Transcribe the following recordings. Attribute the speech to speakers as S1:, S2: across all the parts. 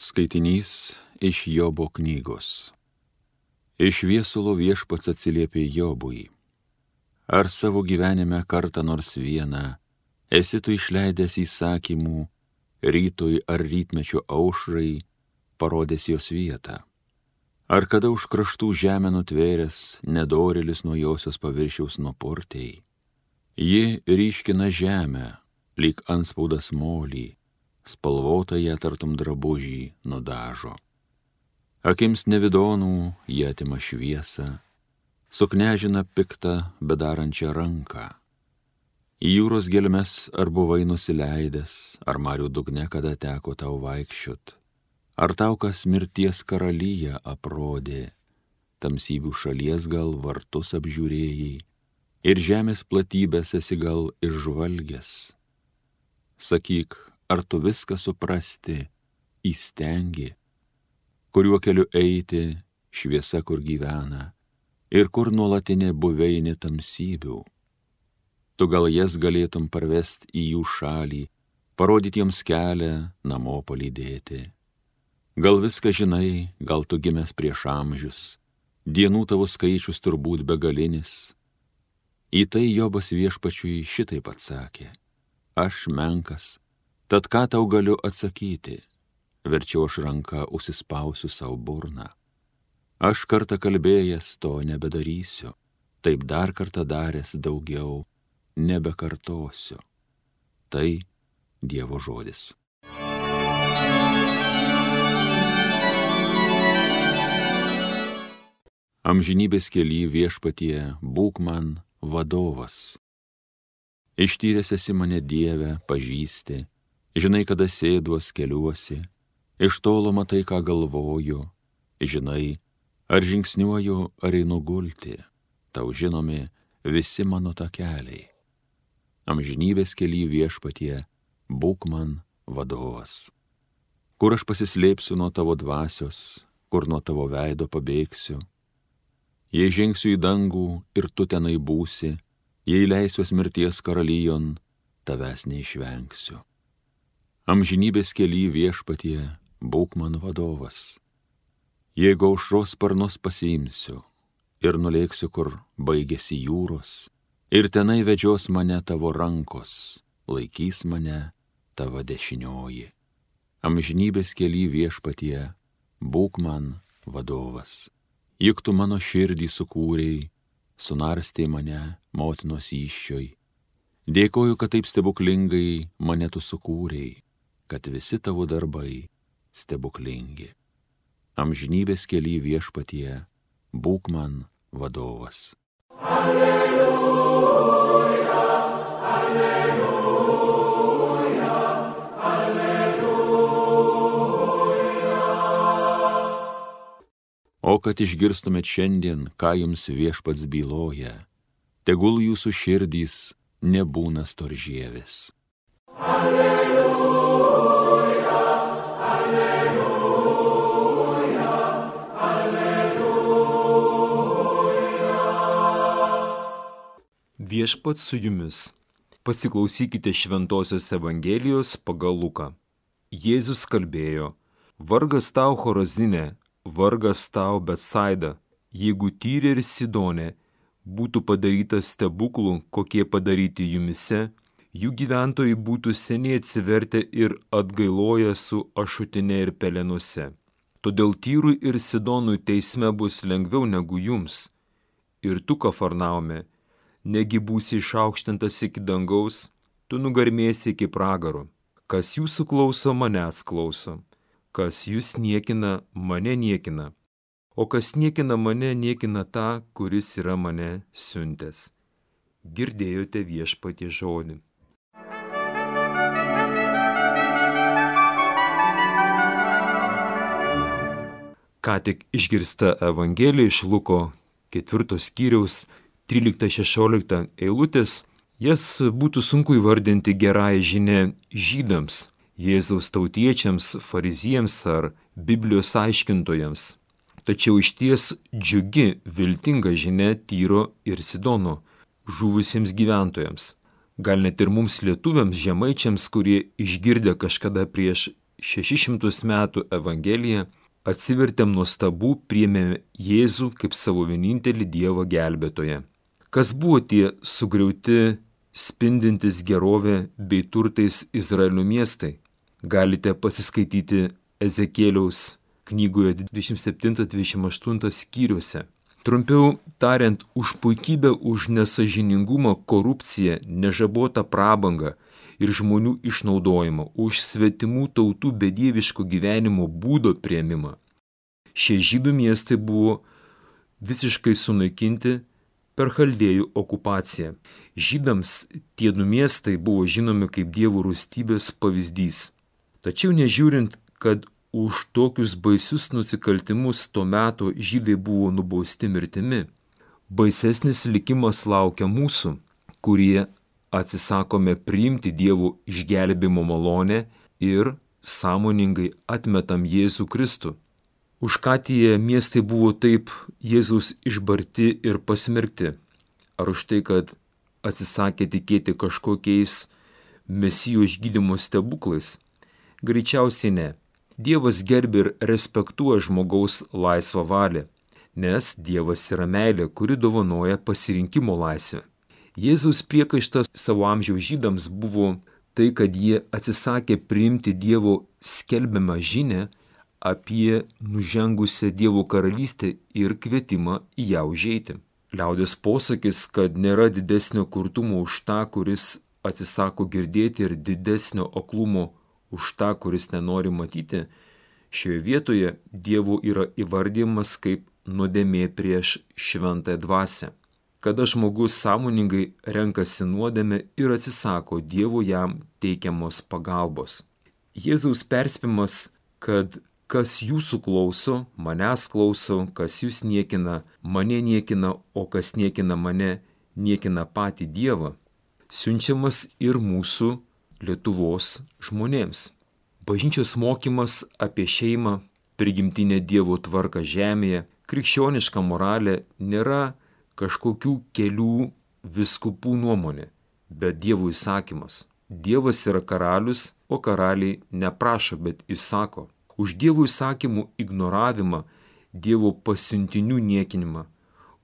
S1: Skaitinys iš Jobo knygos. Iš viesulo viešpats atsiliepė Jobui. Ar savo gyvenime kartą nors vieną esi tu išleidęs įsakymų, rytoj ar rytmečio aušrai, parodęs jos vietą? Ar kada už kraštų žemę nutvėręs nedorėlis nuo josios paviršiaus nuportėjai? Ji ryškina žemę, lyg anspaudas molį spalvotą ją tartum drabužį nudažo. Akims nevidonų jie atima šviesą, suknežina piktą bedarančią ranką. Į jūros gelmes ar buvai nusileidęs, ar marių dugne kada teko tau vaikščiot, ar tau kas mirties karalyje aprodė, tamsybių šalies gal vartus apžiūrėjai ir žemės platybės esi gal išžvalgęs. Sakyk, ar tu viską suprasti, įstengi, kuriuo keliu eiti, šviesa kur gyvena ir kur nuolatinė buveinė tamsybių. Tu gal jas galėtum parvesti į jų šalį, parodyti jiems kelią, namo palydėti. Gal viską žinai, gal tu gimęs prieš amžius, dienų tavo skaičius turbūt begalinis. Į tai Jobas viešpačiui šitaip atsakė. Aš menkas, Tad ką tau galiu atsakyti? Verčiau aš ranką užsispausiu savo burną. Aš kartą kalbėjęs to nebedarysiu, taip dar kartą daręs daugiau nebekartosiu. Tai Dievo žodis. Amžinybės keli viešpatie būk man vadovas. Ištyręs esi mane Dievę, pažįsti, Žinai, kada sėduos keliuosi, iš tolo matai, ką galvoju, žinai, ar žingsniuoju, ar einu gulti, tau žinomi visi mano takeliai. Amžinybės keli viešpatie, būk man vadovas. Kur aš pasislėpsiu nuo tavo dvasios, kur nuo tavo veido pabėgsiu. Jei žengsiu į dangų ir tu tenai būsi, jei leisiuos mirties karalijon, tavęs neišvengsiu amžinybės keli viešpatie, būk man vadovas. Jeigu aušros sparnus pasiimsiu ir nulėksiu, kur baigėsi jūros, ir tenai vedžios mane tavo rankos, laikys mane tavo dešinioji. Amžinybės keli viešpatie, būk man vadovas. Juk tu mano širdį sukūrėjai, sunarstė mane motinos iššioj. Dėkoju, kad taip stebuklingai mane tu sukūrėjai kad visi tavo darbai stebuklingi. Amžinybės keli viešpatie, būk man vadovas. Alleluja, alleluja, alleluja. O kad išgirstumėt šiandien, ką jums viešpats byloja, tegul jūsų širdys nebūna storžėvis. Alleluja.
S2: Viešpats su jumis. Pasiklausykite Šventojios Evangelijos pagal Luką. Jėzus kalbėjo, vargas tau Horozinė, vargas tau Betsaida, jeigu Tyrė ir Sidonė būtų padaryta stebuklų, kokie padaryti jumise, jų gyventojai būtų seniai atsivertę ir atgailoję su ašutinė ir pelenuose. Todėl Tyrui ir Sidonui teisme bus lengviau negu jums. Ir tu, Kafarnaume, negi būsi išaukštintas iki dangaus, tu nugarmėsi iki pragaro. Kas jūsų klauso, manęs klauso. Kas jūs niekina, mane niekina. O kas niekina mane, niekina tą, kuris yra mane siuntęs. Girdėjote viešpatį žodį. Ką tik išgirsta Evangelija iš Luko ketvirtos skyriaus 13-16 eilutės, jas būtų sunku įvardinti gerąją žinę žydams, Jėzaus tautiečiams, fariziems ar Biblijos aiškintojams. Tačiau iš ties džiugi, viltinga žinia Tyro ir Sidono žuvusiems gyventojams. Gal net ir mums lietuviams, žemaičiams, kurie išgirdę kažkada prieš 600 metų Evangeliją, atsivertėm nuostabų, priėmėm Jėzų kaip savo vienintelį Dievo gelbėtoją. Kas buvo tie sugriauti, spindintis gerovė bei turtais Izraelio miestai? Galite pasiskaityti Ezekėliaus knygoje 27-28 skyriuose. Trumpiau tariant, už puikybę, už nesažiningumą, korupciją, nežabotą prabangą ir žmonių išnaudojimą, už svetimų tautų bedieviško gyvenimo būdo prieimimą. Šie žydų miestai buvo visiškai sunaikinti per chaldėjų okupaciją. Žydams tie du miestai buvo žinomi kaip dievų rūstybės pavyzdys. Tačiau nežiūrint, kad už tokius baisius nusikaltimus tuo metu žydai buvo nubausti mirtimi, baisesnis likimas laukia mūsų, kurie atsisakome priimti Dievo išgelbimo malonę ir sąmoningai atmetam Jėzų Kristų. Už ką tie miestai buvo taip Jėzus išbarti ir pasmerkti? Ar už tai, kad atsisakė tikėti kažkokiais mesijų išgydymo stebuklais? Greičiausiai ne. Dievas gerbi ir respektuoja žmogaus laisvą valią, nes Dievas yra meilė, kuri dovanoja pasirinkimo laisvę. Jėzus priekaištas savo amžiaus žydams buvo tai, kad jie atsisakė priimti Dievo skelbiamą žinę apie nužengusią Dievo karalystę ir kvietimą į ją užeiti. Liaudės posakis, kad nėra didesnio kurtumo už tą, kuris atsisako girdėti ir didesnio aklumo už tą, kuris nenori matyti, šioje vietoje Dievo yra įvardymas kaip nuodėmė prieš šventąją dvasę kada žmogus sąmoningai renkasi nuodėmę ir atsisako Dievo jam teikiamos pagalbos. Jėzaus perspėjimas, kad kas jūsų klauso, manęs klauso, kas jūs niekina, mane niekina, o kas niekina mane, niekina patį Dievą, siunčiamas ir mūsų Lietuvos žmonėms. Bažnyčios mokymas apie šeimą, prigimtinę Dievo tvarką žemėje, krikščioniška moralė nėra kažkokių kelių viskupų nuomonė, bet Dievo įsakymas. Dievas yra karalius, o karaliai neprašo, bet įsako. Už Dievo įsakymų ignoravimą, Dievo pasiuntinių niekinimą,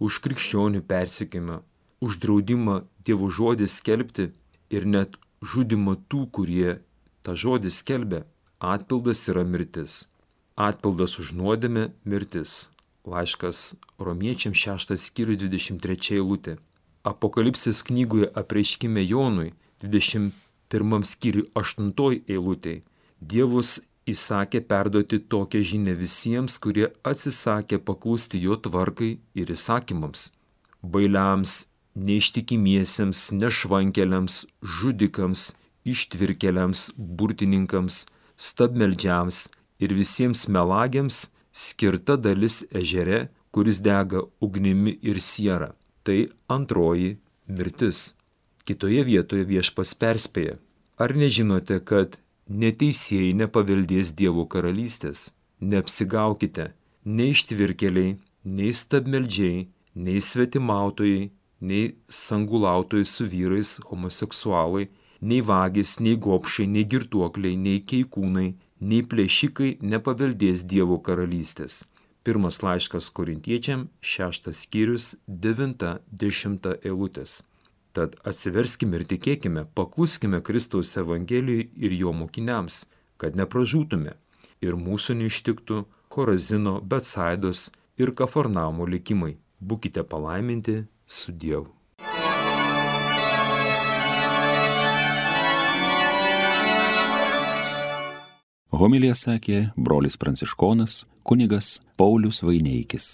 S2: už krikščionių persikimą, už draudimą Dievo žodį skelbti ir net žudimą tų, kurie tą žodį skelbia, atpildas yra mirtis. Atpildas už nuodėmę - mirtis. Laiškas romiečiams 6 skyrius 23 eilutė. Apokalipsės knygoje apreiškime Jonui 21 skyriui 8 eilutė. Dievus įsakė perduoti tokią žinę visiems, kurie atsisakė paklusti jo tvarkai ir įsakymams. Bailiams, neištikimiesiems, nešvankeliams, žudikams, ištvirkeliams, burtininkams, stabmeldžiams ir visiems melagiams skirta dalis ežere, kuris dega ugnimi ir siera. Tai antroji mirtis. Kitoje vietoje viešpas perspėja. Ar nežinote, kad neteisėjai nepaveldės Dievo karalystės? Neapsigaukite, nei ištvirkeliai, nei stabmeldžiai, nei svetimautojai, nei sangulautojai su vyrais homoseksualai, nei vagis, nei gopšiai, nei girtuokliai, nei keikūnai, nei plėšikai nepaveldės Dievo karalystės. Pirmas laiškas korintiečiam, šeštas skyrius, devinta, dešimta eilutės. Tad atsiverskime ir tikėkime, pakluskime Kristaus Evangelijai ir jo mokiniams, kad nepražūtume ir mūsų neištiktų Korazino, Betsaidos ir Kafarnamo likimai. Būkite palaiminti su Dievu.
S1: Homilija sakė brolis pranciškonas kunigas Paulius Vaineikis.